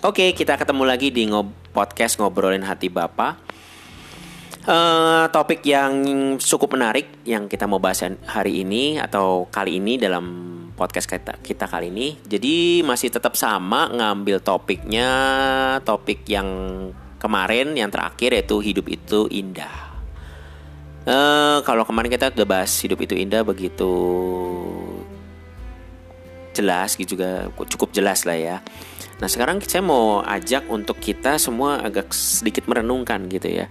Oke, kita ketemu lagi di ngob podcast ngobrolin hati Bapak. Uh, topik yang cukup menarik yang kita mau bahas hari ini atau kali ini dalam podcast kita, kita kali ini. Jadi masih tetap sama ngambil topiknya, topik yang kemarin yang terakhir yaitu hidup itu indah. Uh, kalau kemarin kita udah bahas hidup itu indah begitu jelas gitu juga cukup jelas lah ya. Nah sekarang saya mau ajak untuk kita semua agak sedikit merenungkan gitu ya.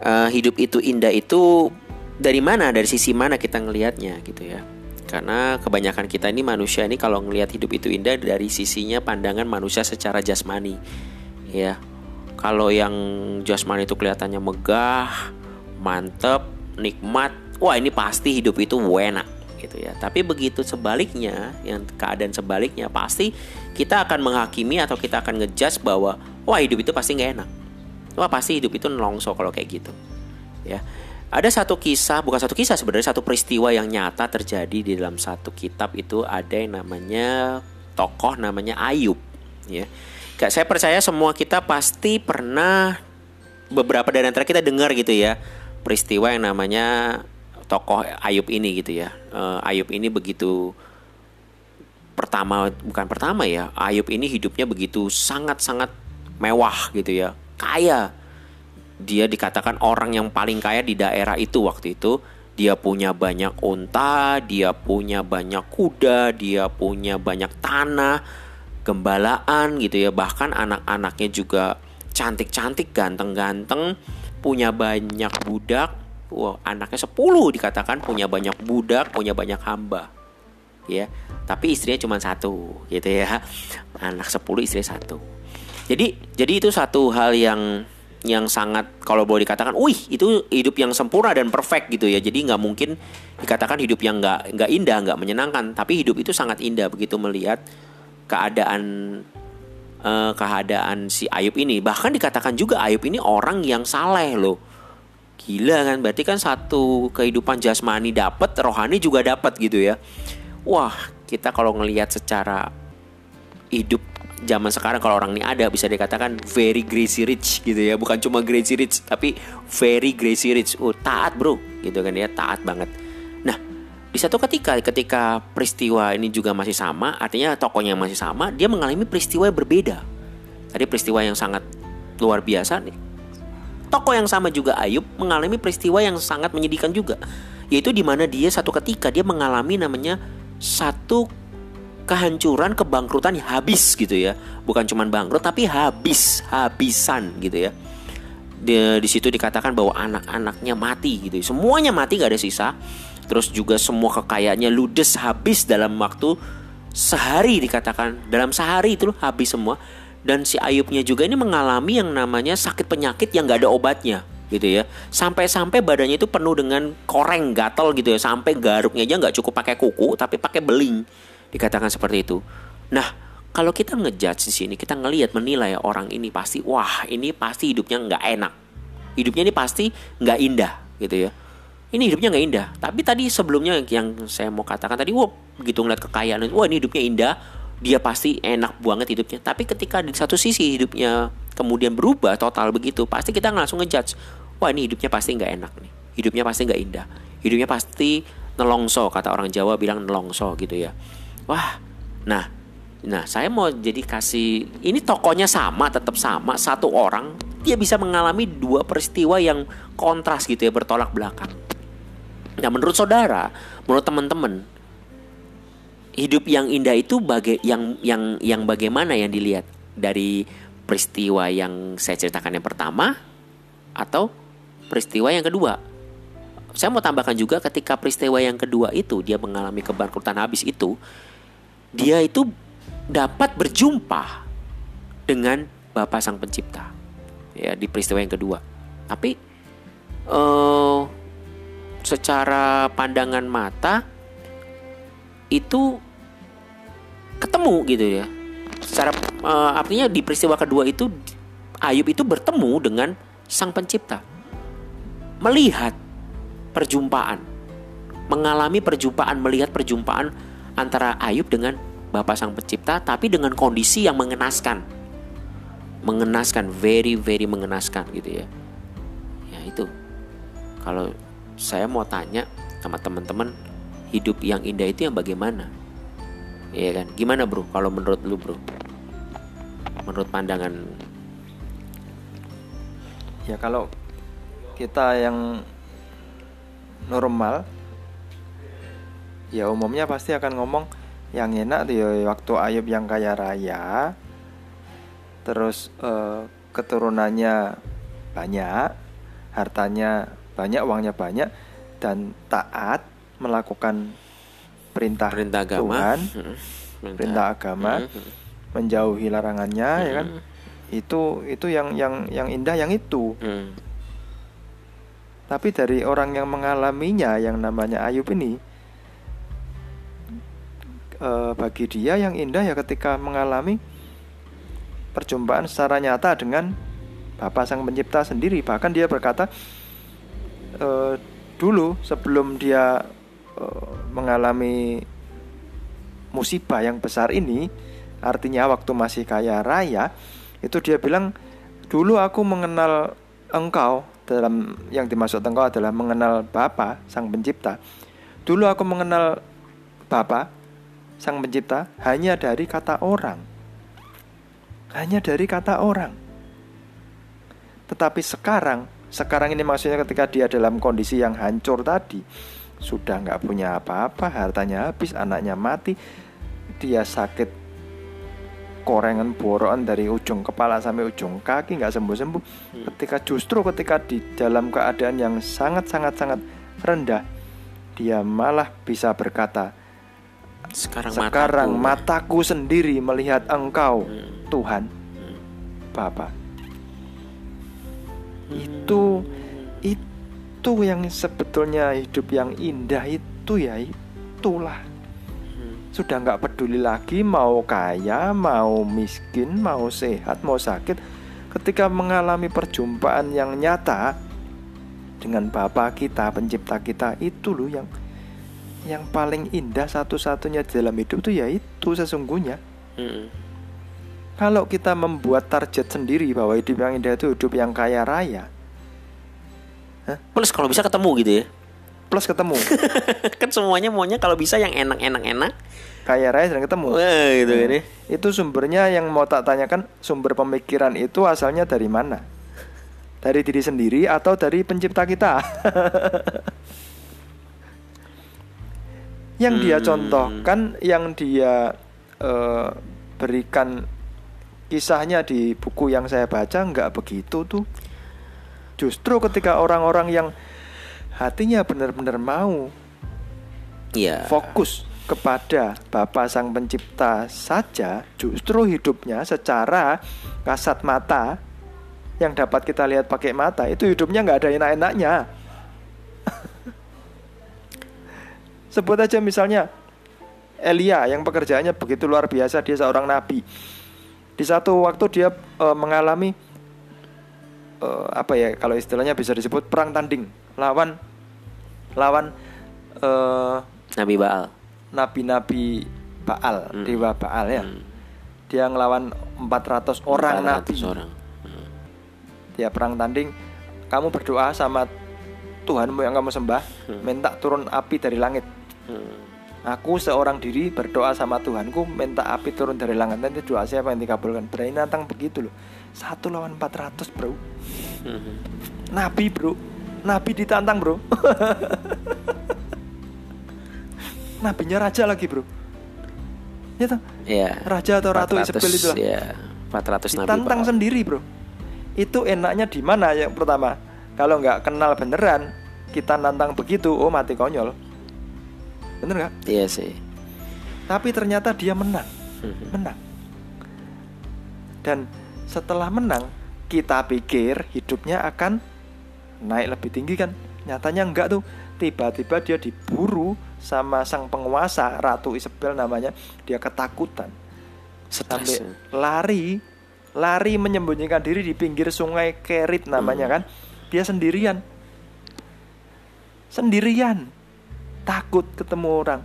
Uh, hidup itu indah itu dari mana, dari sisi mana kita ngelihatnya gitu ya. Karena kebanyakan kita ini manusia ini kalau ngelihat hidup itu indah dari sisinya pandangan manusia secara jasmani. Ya. Kalau yang jasmani itu kelihatannya megah, mantep, nikmat, wah ini pasti hidup itu enak gitu ya. Tapi begitu sebaliknya, yang keadaan sebaliknya pasti kita akan menghakimi atau kita akan ngejudge bahwa wah hidup itu pasti nggak enak. Wah pasti hidup itu nelongso kalau kayak gitu. Ya. Ada satu kisah, bukan satu kisah sebenarnya satu peristiwa yang nyata terjadi di dalam satu kitab itu ada yang namanya tokoh namanya Ayub, ya. Gak saya percaya semua kita pasti pernah beberapa dari antara kita dengar gitu ya peristiwa yang namanya tokoh Ayub ini gitu ya. Uh, Ayub ini begitu pertama bukan pertama ya. Ayub ini hidupnya begitu sangat-sangat mewah gitu ya. Kaya. Dia dikatakan orang yang paling kaya di daerah itu waktu itu. Dia punya banyak unta, dia punya banyak kuda, dia punya banyak tanah, gembalaan gitu ya. Bahkan anak-anaknya juga cantik-cantik, ganteng-ganteng, punya banyak budak Wah, anaknya 10 dikatakan punya banyak budak, punya banyak hamba. Ya. Tapi istrinya cuma satu, gitu ya. Anak 10 istri satu. Jadi jadi itu satu hal yang yang sangat kalau boleh dikatakan, wih itu hidup yang sempurna dan perfect gitu ya. Jadi nggak mungkin dikatakan hidup yang nggak nggak indah, nggak menyenangkan. Tapi hidup itu sangat indah begitu melihat keadaan uh, keadaan si Ayub ini. Bahkan dikatakan juga Ayub ini orang yang saleh loh Gila kan, berarti kan satu kehidupan jasmani dapat, rohani juga dapat gitu ya. Wah, kita kalau ngelihat secara hidup zaman sekarang kalau orang ini ada bisa dikatakan very crazy rich gitu ya, bukan cuma crazy rich tapi very crazy rich. Oh, taat, Bro. Gitu kan ya, taat banget. Nah, di satu ketika ketika peristiwa ini juga masih sama, artinya tokonya masih sama, dia mengalami peristiwa yang berbeda. Tadi peristiwa yang sangat luar biasa nih Tokoh yang sama juga Ayub mengalami peristiwa yang sangat menyedihkan juga, yaitu di mana dia satu ketika dia mengalami namanya satu kehancuran, kebangkrutan habis gitu ya. Bukan cuma bangkrut tapi habis, habisan gitu ya. Di, di situ dikatakan bahwa anak-anaknya mati gitu. Semuanya mati gak ada sisa. Terus juga semua kekayaannya ludes habis dalam waktu sehari dikatakan dalam sehari itu habis semua dan si Ayubnya juga ini mengalami yang namanya sakit penyakit yang gak ada obatnya gitu ya. Sampai-sampai badannya itu penuh dengan koreng gatal gitu ya. Sampai garuknya aja nggak cukup pakai kuku tapi pakai beling. Dikatakan seperti itu. Nah kalau kita ngejudge di sini kita ngelihat menilai orang ini pasti wah ini pasti hidupnya nggak enak. Hidupnya ini pasti nggak indah gitu ya. Ini hidupnya nggak indah. Tapi tadi sebelumnya yang saya mau katakan tadi wah begitu ngeliat kekayaan wah ini hidupnya indah dia pasti enak banget hidupnya. Tapi ketika di satu sisi hidupnya kemudian berubah total begitu, pasti kita langsung ngejudge, wah ini hidupnya pasti nggak enak nih, hidupnya pasti nggak indah, hidupnya pasti nelongso kata orang Jawa bilang nelongso gitu ya. Wah, nah, nah saya mau jadi kasih ini tokonya sama, tetap sama, satu orang dia bisa mengalami dua peristiwa yang kontras gitu ya bertolak belakang. Nah menurut saudara, menurut teman-teman, hidup yang indah itu baga yang yang yang bagaimana yang dilihat dari peristiwa yang saya ceritakan yang pertama atau peristiwa yang kedua. Saya mau tambahkan juga ketika peristiwa yang kedua itu dia mengalami kebangkrutan habis itu, dia itu dapat berjumpa dengan Bapa Sang Pencipta. Ya, di peristiwa yang kedua. Tapi uh, secara pandangan mata itu ketemu gitu ya. Secara uh, artinya di peristiwa kedua itu Ayub itu bertemu dengan Sang Pencipta. Melihat perjumpaan, mengalami perjumpaan, melihat perjumpaan antara Ayub dengan Bapak Sang Pencipta tapi dengan kondisi yang mengenaskan. mengenaskan very very mengenaskan gitu ya. Ya itu. Kalau saya mau tanya sama teman-teman hidup yang indah itu yang bagaimana? Iya kan? Gimana bro? Kalau menurut lu bro? Menurut pandangan ya kalau kita yang normal ya umumnya pasti akan ngomong yang enak tuh ya waktu Ayub yang kaya raya. Terus eh, keturunannya banyak hartanya banyak uangnya banyak dan taat melakukan perintah, perintah agama. Tuhan Hmm, perintah. agama Hmm, menjauhi larangannya ya kan? Itu itu yang yang yang indah yang itu. Hmm, tapi dari orang yang mengalaminya yang namanya Ayub ini eh, bagi dia yang indah ya ketika mengalami perjumpaan secara nyata dengan Bapa Sang Pencipta sendiri. Bahkan dia berkata eh, dulu sebelum dia eh, mengalami musibah yang besar ini artinya waktu masih kaya raya itu dia bilang dulu aku mengenal engkau dalam yang dimaksud engkau adalah mengenal Bapa Sang Pencipta. Dulu aku mengenal Bapa Sang Pencipta hanya dari kata orang. Hanya dari kata orang. Tetapi sekarang sekarang ini maksudnya ketika dia dalam kondisi yang hancur tadi sudah nggak punya apa-apa hartanya habis anaknya mati dia sakit korengan boroan dari ujung kepala sampai ujung kaki nggak sembuh-sembuh. Ketika justru ketika di dalam keadaan yang sangat sangat sangat rendah dia malah bisa berkata sekarang, sekarang mataku, mataku sendiri melihat engkau Hmm. Tuhan Bapa. Itu itu yang sebetulnya hidup yang indah itu ya itulah Hmm. Sudah nggak peduli lagi mau kaya mau miskin mau sehat mau sakit ketika mengalami perjumpaan yang nyata dengan Bapa kita pencipta kita itu loh yang yang paling indah satu-satunya di dalam hidup itu ya itu sesungguhnya. Hmm. kalau kita membuat target sendiri bahwa hidup yang indah itu hidup yang kaya raya plus kalau bisa ketemu gitu ya plus ketemu. Kan semuanya maunya kalau bisa yang enak-enak enak kaya raya dan ketemu. Wah gitu kan ya itu sumbernya yang mau tak tanyakan sumber pemikiran itu asalnya dari mana? Dari diri sendiri atau dari pencipta kita? Yang dia Hmm. contohkan yang dia eh, berikan kisahnya di buku yang saya baca nggak begitu tuh. Justru ketika orang-orang yang hatinya benar-benar mau iya fokus kepada Bapa Sang Pencipta saja, justru hidupnya secara kasat mata yang dapat kita lihat pakai mata itu hidupnya nggak ada enak-enaknya. Sebut aja misalnya Elia yang pekerjaannya begitu luar biasa, dia seorang nabi. Di satu waktu dia eh, mengalami eh, apa ya kalau istilahnya bisa disebut perang tanding lawan lawan eh, Nabi Baal nabi-nabi Baal, Hmm. dewa Baal ya. Hmm. Dia ngelawan 400 orang 400 nabi. orang Hmm. Dia perang tanding, kamu berdoa sama Tuhanmu yang kamu sembah, Hmm. minta turun api dari langit. Hmm. Aku seorang diri berdoa sama Tuhanku, minta api turun dari langit. Nanti doa siapa yang dikabulkan? Berani nantang begitu loh. Satu lawan 400 bro. Hmm. Nabi bro. Nabi ditantang bro. Nabinya raja lagi bro. Ya toh? Iya. Raja atau ratu 400, Isabel itu lah. ya 400 Nabi ditantang Baal. sendiri bro itu enaknya di mana yang pertama kalau nggak kenal beneran kita nantang begitu oh mati konyol bener nggak Iya sih tapi ternyata dia menang Hmm. menang dan setelah menang kita pikir hidupnya akan naik lebih tinggi kan? Nyatanya enggak tuh. Tiba-tiba dia diburu sama sang penguasa ratu Isabel namanya. Dia ketakutan. Sampai lari lari menyembunyikan diri di pinggir sungai Kerit namanya Hmm. kan. Dia sendirian. Sendirian. Takut ketemu orang.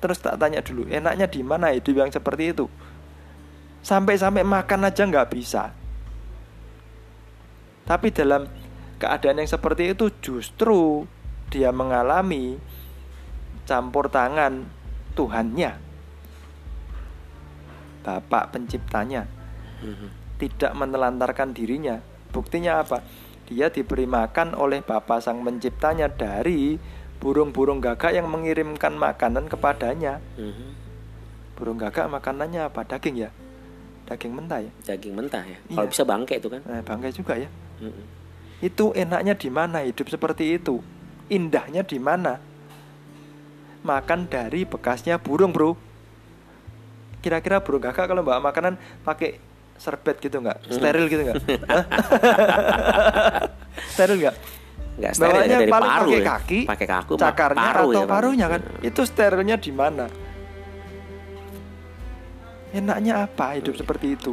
Terus tak tanya dulu enaknya di mana hidup yang seperti itu? Sampai-sampai makan aja nggak bisa. Tapi dalam keadaan yang seperti itu justru dia mengalami campur tangan Tuhannya. Bapak penciptanya Mhm. tidak menelantarkan dirinya. Buktinya apa? Dia diberi makan oleh Bapa Sang Penciptanya dari burung-burung gagak yang mengirimkan makanan kepadanya. Mhm. Burung gagak makanannya apa? Daging ya? Daging mentah ya? Daging mentah ya. Iya. Kalau bisa bangke itu kan. Nah, bangkai juga ya. Mhm. Itu enaknya di mana hidup seperti itu? Indahnya di mana? Makan dari bekasnya burung, Bro. Kira-kira burung gagak kalau bawa makanan pakai serbet gitu nggak? Steril gitu nggak? Steril nggak? Nggak steril Bawahnya dari paling paru pakai ya. kaki, Pakai kaku, cakarnya paru atau ya, parunya kan? Itu sterilnya di mana? Enaknya apa hidup seperti itu?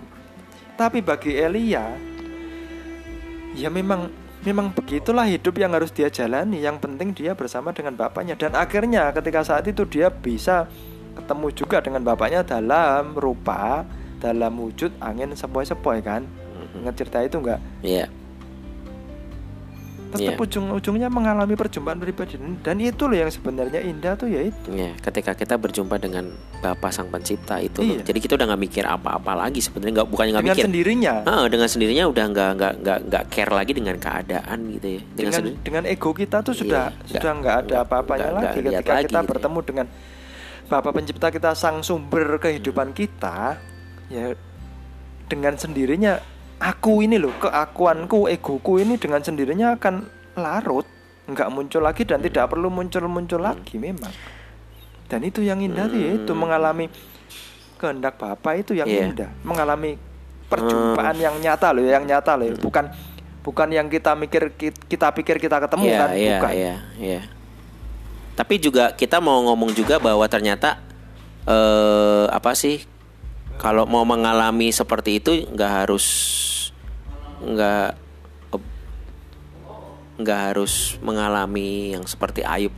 Tapi bagi Elia, ya memang memang begitulah hidup yang harus dia jalani. Yang penting dia bersama dengan bapaknya dan akhirnya ketika saat itu dia bisa ketemu juga dengan bapaknya dalam rupa dalam wujud angin sepoi-sepoi kan. Mhm. Ingat cerita itu enggak? Iya. Tetap Iya. ujung-ujungnya mengalami perjumpaan pribadi dan itu loh yang sebenarnya indah tuh ya itu. Iya, ketika kita berjumpa dengan Bapa Sang Pencipta itu, loh. Iya. jadi kita udah nggak mikir apa-apa lagi sebenarnya nggak bukannya nggak mikir, sendirinya. Ah, dengan sendirinya udah nggak nggak nggak nggak care lagi dengan keadaan gitu ya. Dengan, dengan dengan ego kita tuh sudah Iya, sudah nggak- ada apa-apanya lagi lihat ketika lagi kita gitu ya. bertemu dengan Bapa pencipta kita sang sumber kehidupan kita ya dengan sendirinya aku ini loh keakuanku egoku ini dengan sendirinya akan larut nggak muncul lagi dan tidak perlu muncul-muncul lagi memang dan itu yang indah ya itu mengalami kehendak Bapa itu yang Hmm. Iya. indah mengalami perjumpaan yang nyata loh yang nyata loh bukan bukan yang kita mikir kita pikir kita ketemu Iya, kan iya, bukan iya, iya. Tapi juga kita mau ngomong juga bahwa ternyata eh apa sih kalau mau mengalami seperti itu nggak harus nggak nggak harus mengalami yang seperti Ayub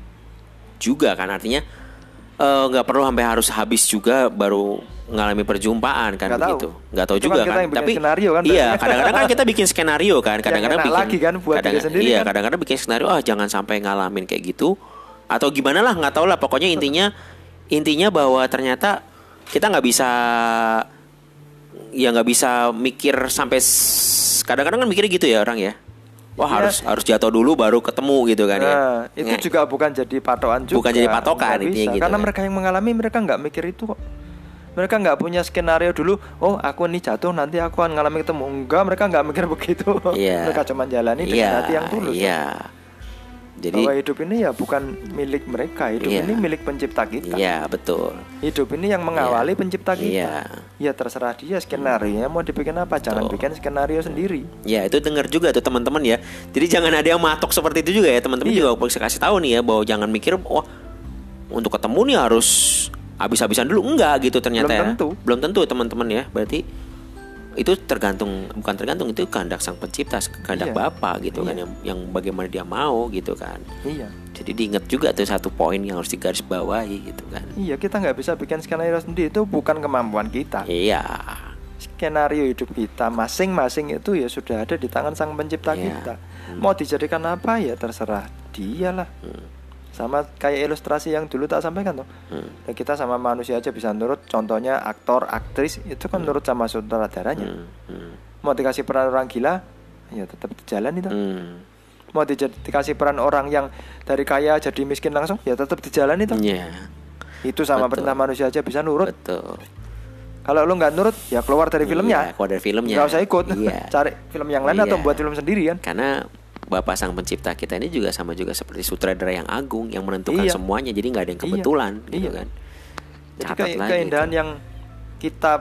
juga kan. Artinya eh, nggak perlu sampai harus habis juga baru mengalami perjumpaan kan tahu. begitu. Nggak tahu juga kan. tapi skenario kan iya kadang-kadang kan kita bikin skenario kan. Kadang-kadang enak bikin lagi kan buat diri kadang- sendiri iya kan. kadang-kadang bikin skenario ah jangan sampai ngalamin kayak gitu. Atau gimana lah nggak tahu lah. Pokoknya intinya intinya bahwa ternyata kita nggak bisa ya nggak bisa mikir sampai kadang-kadang kan mikirnya gitu ya orang ya wah Iya. harus harus jatuh dulu baru ketemu gitu kan ya Nah, itu Nggak- juga bukan jadi patokan juga. Bukan jadi patokan, bisa. gitu Karena kan. mereka yang mengalami mereka nggak mikir itu kok. Mereka nggak punya skenario dulu. Oh, aku nih jatuh nanti aku akan ngalami ketemu. Enggak, mereka nggak mikir begitu. Iya. mereka cuma jalani dengan iya hati yang tulus. iya jadi Bahwa hidup ini ya bukan milik mereka. Hidup Iya. ini milik pencipta kita. iya betul Hidup ini yang mengawali pencipta kita. Iya. Ya terserah dia skenario mau dibikin apa. Jangan Betul. bikin skenario sendiri. Ya itu dengar juga tuh teman-teman ya. Jadi jangan ada yang matok seperti itu juga ya teman-teman Iya. juga bisa kasih tahu nih ya bahwa jangan mikir wah untuk ketemu nih harus habis-habisan dulu enggak gitu ternyata Belum ya. tentu. Belum tentu teman-teman ya. Berarti itu tergantung bukan tergantung itu kehendak sang pencipta kehendak Iya. Bapa gitu kan Iya. yang yang bagaimana dia mau gitu kan. Iya. Jadi diingat juga tuh satu poin yang harus digarisbawahi gitu kan. Iya, kita nggak bisa bikin skenario sendiri. Itu bukan kemampuan kita. Iya. skenario hidup kita masing-masing itu ya sudah ada di tangan sang pencipta Iya. kita. Mau dijadikan apa ya terserah dialah. Hmm. Sama kayak ilustrasi yang dulu tak sampaikan tuh. Hmm. Ya, kita sama manusia aja bisa nurut. Contohnya aktor, aktris itu kan nurut sama sutradaranya. Hmm. Hmm. Mau dikasih peran orang gila, ya tetap jalan itu. Hmm. Mau dija- dikasih peran orang yang dari kaya jadi miskin langsung, ya tetap dijalan itu. Iya. Itu sama Betul. perintah manusia aja bisa nurut. Betul. Kalau lu nggak nurut, ya keluar dari filmnya. Iya, keluar dari filmnya. Nggak usah ikut. Iya. Cari film yang lain atau Iya. buat film sendiri kan. Karena Bapak Sang Pencipta kita ini juga sama juga seperti sutradara yang agung yang menentukan Iya. semuanya. Jadi nggak ada yang Iya. kebetulan gitu Iya. kan. Jadi Catat ke- lagi keindahan itu. yang kita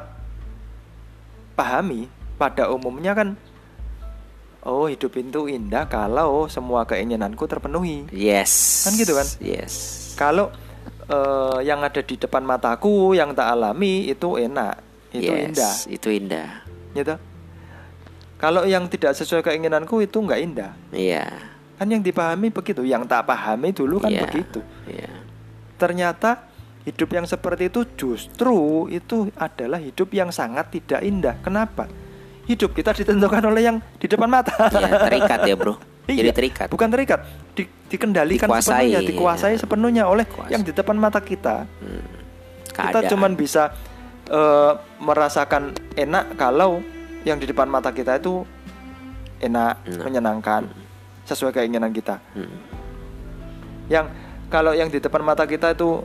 pahami pada umumnya kan oh hidup itu indah kalau semua keinginanku terpenuhi. Yes. Kan gitu kan? Yes. Kalau eh, yang ada di depan mataku yang tak alami itu enak, itu Yes, indah, Itu indah. gitu. Kalau yang tidak sesuai keinginanku itu nggak indah. Iya. Kan yang dipahami begitu, yang tak pahami dulu kan Iya. begitu. Iya. Ternyata hidup yang seperti itu justru itu adalah hidup yang sangat tidak indah. Kenapa? Hidup kita ditentukan oleh yang di depan mata. Ya, terikat ya, Bro. Jadi Iya, terikat. Bukan terikat, di- dikendalikan Dikuasai, sepenuhnya, dikuasai ya. sepenuhnya oleh Dikuasai. yang di depan mata kita. Kita Keadaan. cuman bisa eh, merasakan enak kalau yang di depan mata kita itu enak, Enak. menyenangkan, sesuai keinginan kita. Hmm. Yang kalau yang di depan mata kita itu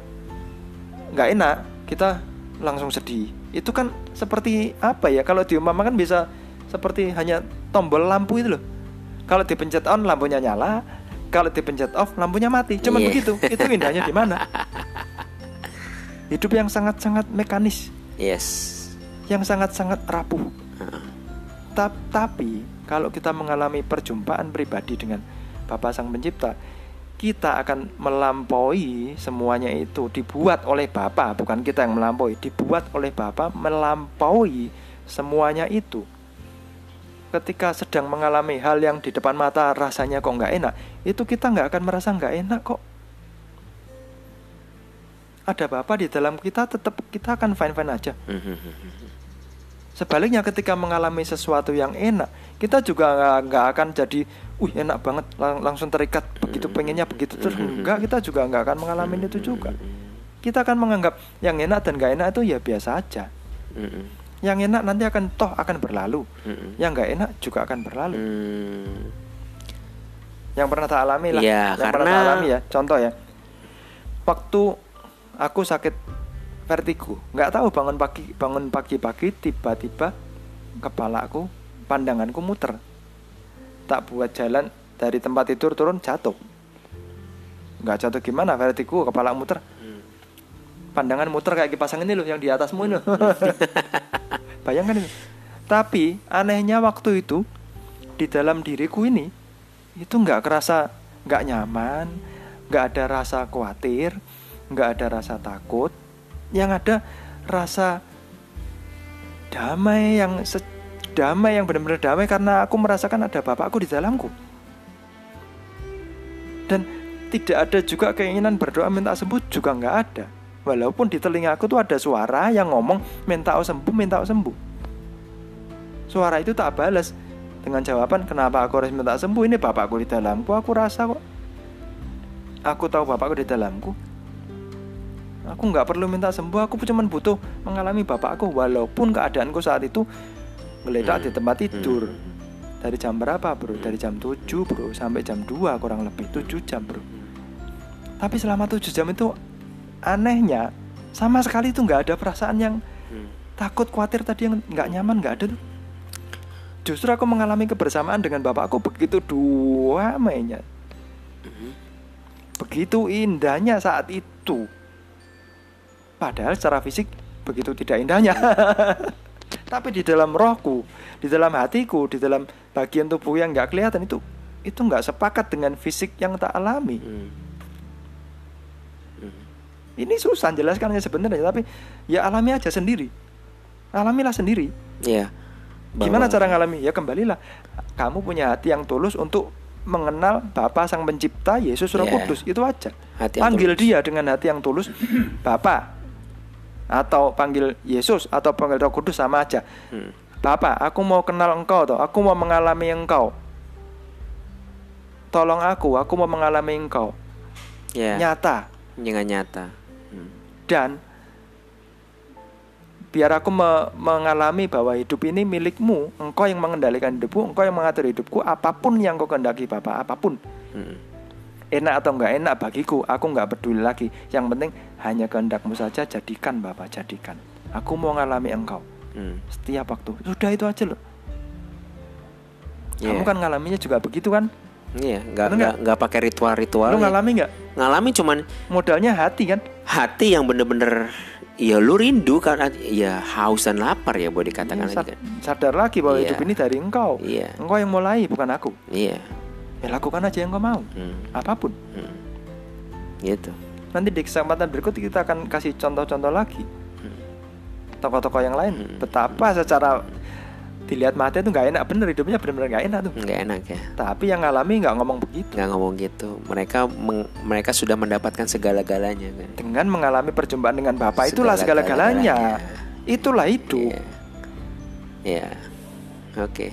nggak enak, kita langsung sedih. Itu kan seperti apa ya? Kalau diumpamakan bisa seperti hanya tombol lampu itu loh. Kalau dipencet on lampunya nyala, kalau dipencet off lampunya mati. Cuman Iya. begitu. Itu indahnya di mana? Hidup yang sangat-sangat mekanis, Yes. yang sangat-sangat rapuh. Heeh. Ta- tapi kalau kita mengalami perjumpaan pribadi dengan Bapa Sang Pencipta, kita akan melampaui semuanya itu dibuat oleh Bapa, bukan kita yang melampaui, dibuat oleh Bapa melampaui semuanya itu. Ketika sedang mengalami hal yang di depan mata rasanya kok nggak enak, itu kita nggak akan merasa nggak enak kok. Ada Bapa di dalam kita, tetap kita akan fine-fine aja. Sebaliknya ketika mengalami sesuatu yang enak, kita juga nggak- akan jadi, wih enak banget, lang- langsung terikat begitu pengennya begitu terus enggak, kita juga nggak akan mengalami itu juga. Kita akan menganggap yang enak dan nggak enak itu ya biasa aja. Mhm. Yang enak nanti akan toh akan berlalu, Mhm. yang nggak enak juga akan berlalu. Hmm. Yang pernah tak alami lah, Iya, yang pernah karena- tak alami ya. Contoh ya, waktu aku sakit vertigo, nggak tahu bangun pagi bangun pagi-pagi tiba-tiba kepalaku, pandanganku muter. Tak buat jalan dari tempat tidur turun jatuh. Nggak jatuh gimana vertigo, kepala muter. Pandangan muter kayak kipas angin ini loh yang di atasmu ini. loh. Bayangkan itu. Tapi anehnya waktu itu di dalam diriku ini itu nggak kerasa nggak nyaman, nggak ada rasa khawatir, nggak ada rasa takut, yang ada rasa damai yang damai yang benar-benar damai karena aku merasakan ada bapakku di dalamku. Dan tidak ada juga keinginan berdoa minta sembuh juga nggak ada. Walaupun di telingaku tuh ada suara yang ngomong minta aku sembuh minta aku sembuh. Suara itu tak balas. Dengan jawaban kenapa aku harus minta sembuh? Ini bapakku di dalamku aku rasa kok. Aku tahu bapakku di dalamku aku nggak perlu minta sembuh aku cuma butuh mengalami bapakku. Walaupun keadaanku saat itu ngeledak di tempat tidur. Dari jam berapa bro? Dari jam 7 bro. Sampai jam 2 kurang lebih. 7 jam bro. Tapi selama 7 jam itu anehnya sama sekali itu nggak ada perasaan yang Hmm. takut khawatir tadi yang nggak nyaman nggak ada tuh. Justru aku mengalami kebersamaan dengan bapakku begitu damainya begitu indahnya saat itu padahal secara fisik begitu tidak indahnya tapi di dalam rohku di dalam hatiku di dalam bagian tubuh yang nggak kelihatan itu itu nggak sepakat dengan fisik yang tak alami Hmm. ini susah jelaskannya sebenarnya tapi ya alami aja sendiri alamilah sendiri Iya. Gimana cara ngalami? Ya kembalilah. Kamu punya hati yang tulus untuk mengenal Bapa Sang Pencipta Yesus Roh Iya. Kudus. Itu aja. Hati panggil tulus. dia dengan hati yang tulus, Bapa. Atau panggil Yesus atau panggil Roh Kudus sama aja. Hmm. Bapak, aku mau kenal engkau toh. Aku mau mengalami engkau. Tolong aku, aku mau mengalami engkau. Ya. Nyata. Jangan nyata. Hmm. Dan biar aku me- mengalami bahwa hidup ini milikmu, engkau yang mengendalikan hidupku, engkau yang mengatur hidupku, apa pun yang kau kehendaki Bapak, apa pun. Hmm. Enak atau enggak enak bagiku, aku enggak peduli lagi. Yang penting hanya kehendakmu saja jadikan Bapak, jadikan. Aku mau mengalami engkau Hmm. setiap waktu. Sudah itu aja loh. Iya. Kamu kan ngalaminya juga begitu kan? Iya, nggak Bener nggak nggak pakai ritual-ritual. Lu ya. ngalami nggak? Ngalami cuman Modalnya hati kan? hati yang bener-bener ya lu rindu kan ya haus dan lapar ya boleh dikatakan Iya, lagi sad- kan. sadar lagi bahwa Iya. hidup ini dari engkau. Iya. Engkau yang mulai, bukan aku. Iya. Ya lakukan aja yang kau mau. Hmm. Apa pun. Hmm. Gitu. Nanti di kesempatan berikut kita akan kasih contoh-contoh lagi. Tokoh-tokoh yang lain Hmm. betapa secara dilihat mata itu nggak enak bener hidupnya bener-bener nggak enak tuh nggak enak ya tapi yang ngalami nggak ngomong begitu nggak ngomong gitu mereka meng- mereka sudah mendapatkan segala-galanya kan dengan mengalami perjumpaan dengan bapak itulah Segala-galanya. itulah hidup ya oke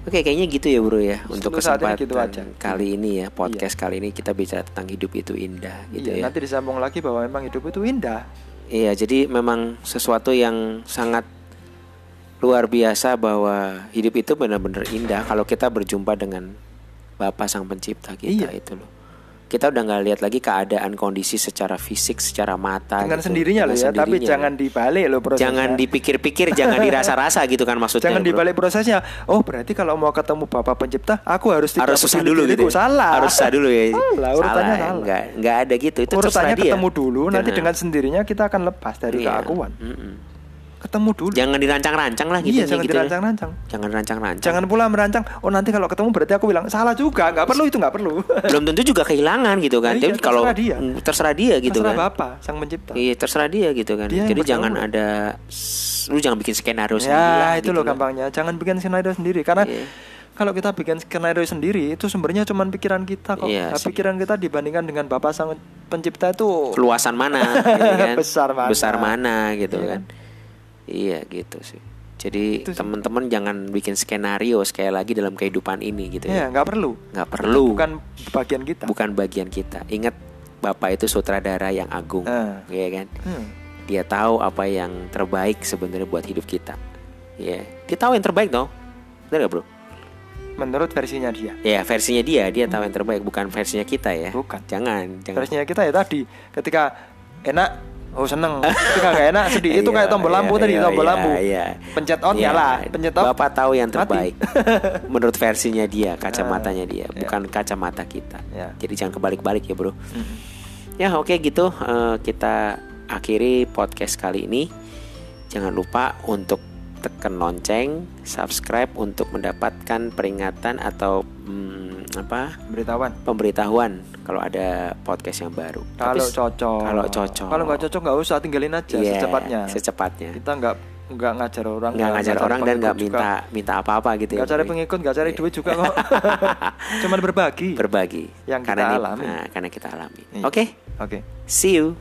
oke kayaknya gitu ya bro ya untuk kesempatan gitu aja. kali ini ya podcast kali ini kita bicara tentang hidup itu indah gitu Iya, ya nanti disambung lagi bahwa memang hidup itu indah Iya, jadi memang sesuatu yang sangat luar biasa bahwa hidup itu benar-benar indah kalau kita berjumpa dengan Bapa Sang Pencipta kita Iya. itu loh. Kita udah nggak lihat lagi keadaan kondisi secara fisik, secara mata. dengan gitu. sendirinya loh ya tapi sendirinya. jangan dibalik loh prosesnya jangan dipikir-pikir, jangan dirasa-rasa gitu kan maksudnya. jangan bro. dibalik prosesnya oh berarti kalau mau ketemu bapak pencipta aku harus harus susah dulu gitu. ya? salah Harus susah dulu ya. Salah, urutannya salah. Nggak, nggak ada gitu. Itu urutannya dia. ketemu dulu nanti dengan sendirinya kita akan lepas dari Iya. keakuan Mm-mm. Ketemu dulu Jangan dirancang-rancang lah gitu. iya jangan gitu ya. dirancang-rancang Jangan dirancang-rancang. jangan pula merancang oh nanti kalau ketemu berarti aku bilang salah juga nggak perlu itu nggak perlu belum tentu juga kehilangan gitu kan. Iya, kalau terserah dia. Mm, terserah dia gitu Terserah kan. bapak sang pencipta Iya terserah dia gitu kan. Dia Jadi jangan bertahu. ada lu jangan bikin skenario sendiri lah, ya itu gitu loh kan. gampangnya jangan bikin skenario sendiri karena Iya. kalau kita bikin skenario sendiri itu sumbernya cuma pikiran kita kok Iya, Nah, pikiran kita dibandingkan dengan bapak sang pencipta itu Luasan mana gitu kan. Besar mana. Besar mana gitu Iya. kan. Iya gitu sih. Jadi teman-teman jangan bikin skenario sekali lagi dalam kehidupan ini gitu ya ya. nggak perlu Nggak perlu. bukan bagian kita bukan bagian kita. Ingat Bapak itu sutradara yang agung, Ah. ya kan? Hmm. Dia tahu apa yang terbaik sebenarnya buat hidup kita. Ya, dia tahu yang terbaik dong. Benar gak bro? menurut versinya dia Ya versinya dia, dia tahu yang terbaik, bukan versinya kita ya. Bukan. Jangan, jangan. versinya kita ya tadi ketika enak oh seneng ketika nggak enak sedih itu kayak Iya, tombol lampu iya, tadi iya, tombol lampu iya. pencet on nyala pencet off Bapak tahu yang terbaik. Menurut versinya dia, kacamatanya dia, iya. bukan kacamata kita. Jadi jangan kebalik-balik ya, Bro. Ya, oke gitu eh, kita akhiri podcast kali ini. Jangan lupa untuk tekan lonceng, subscribe untuk mendapatkan peringatan atau hmm, apa? beritahuan pemberitahuan kalau ada podcast yang baru. kalau Tapi- cocok Kalau cocok. kalau nggak cocok nggak usah tinggalin aja Iya, secepatnya Secepatnya. kita nggak nggak ngajar orang Nggak ngajar cari orang dan nggak juga. minta minta apa-apa gitu nggak ya. cari pengikut nggak cari duit juga kok cuman berbagi Berbagi. Yang karena kita ini- alami. nah, karena kita alami. Iya. Oke. oke See you.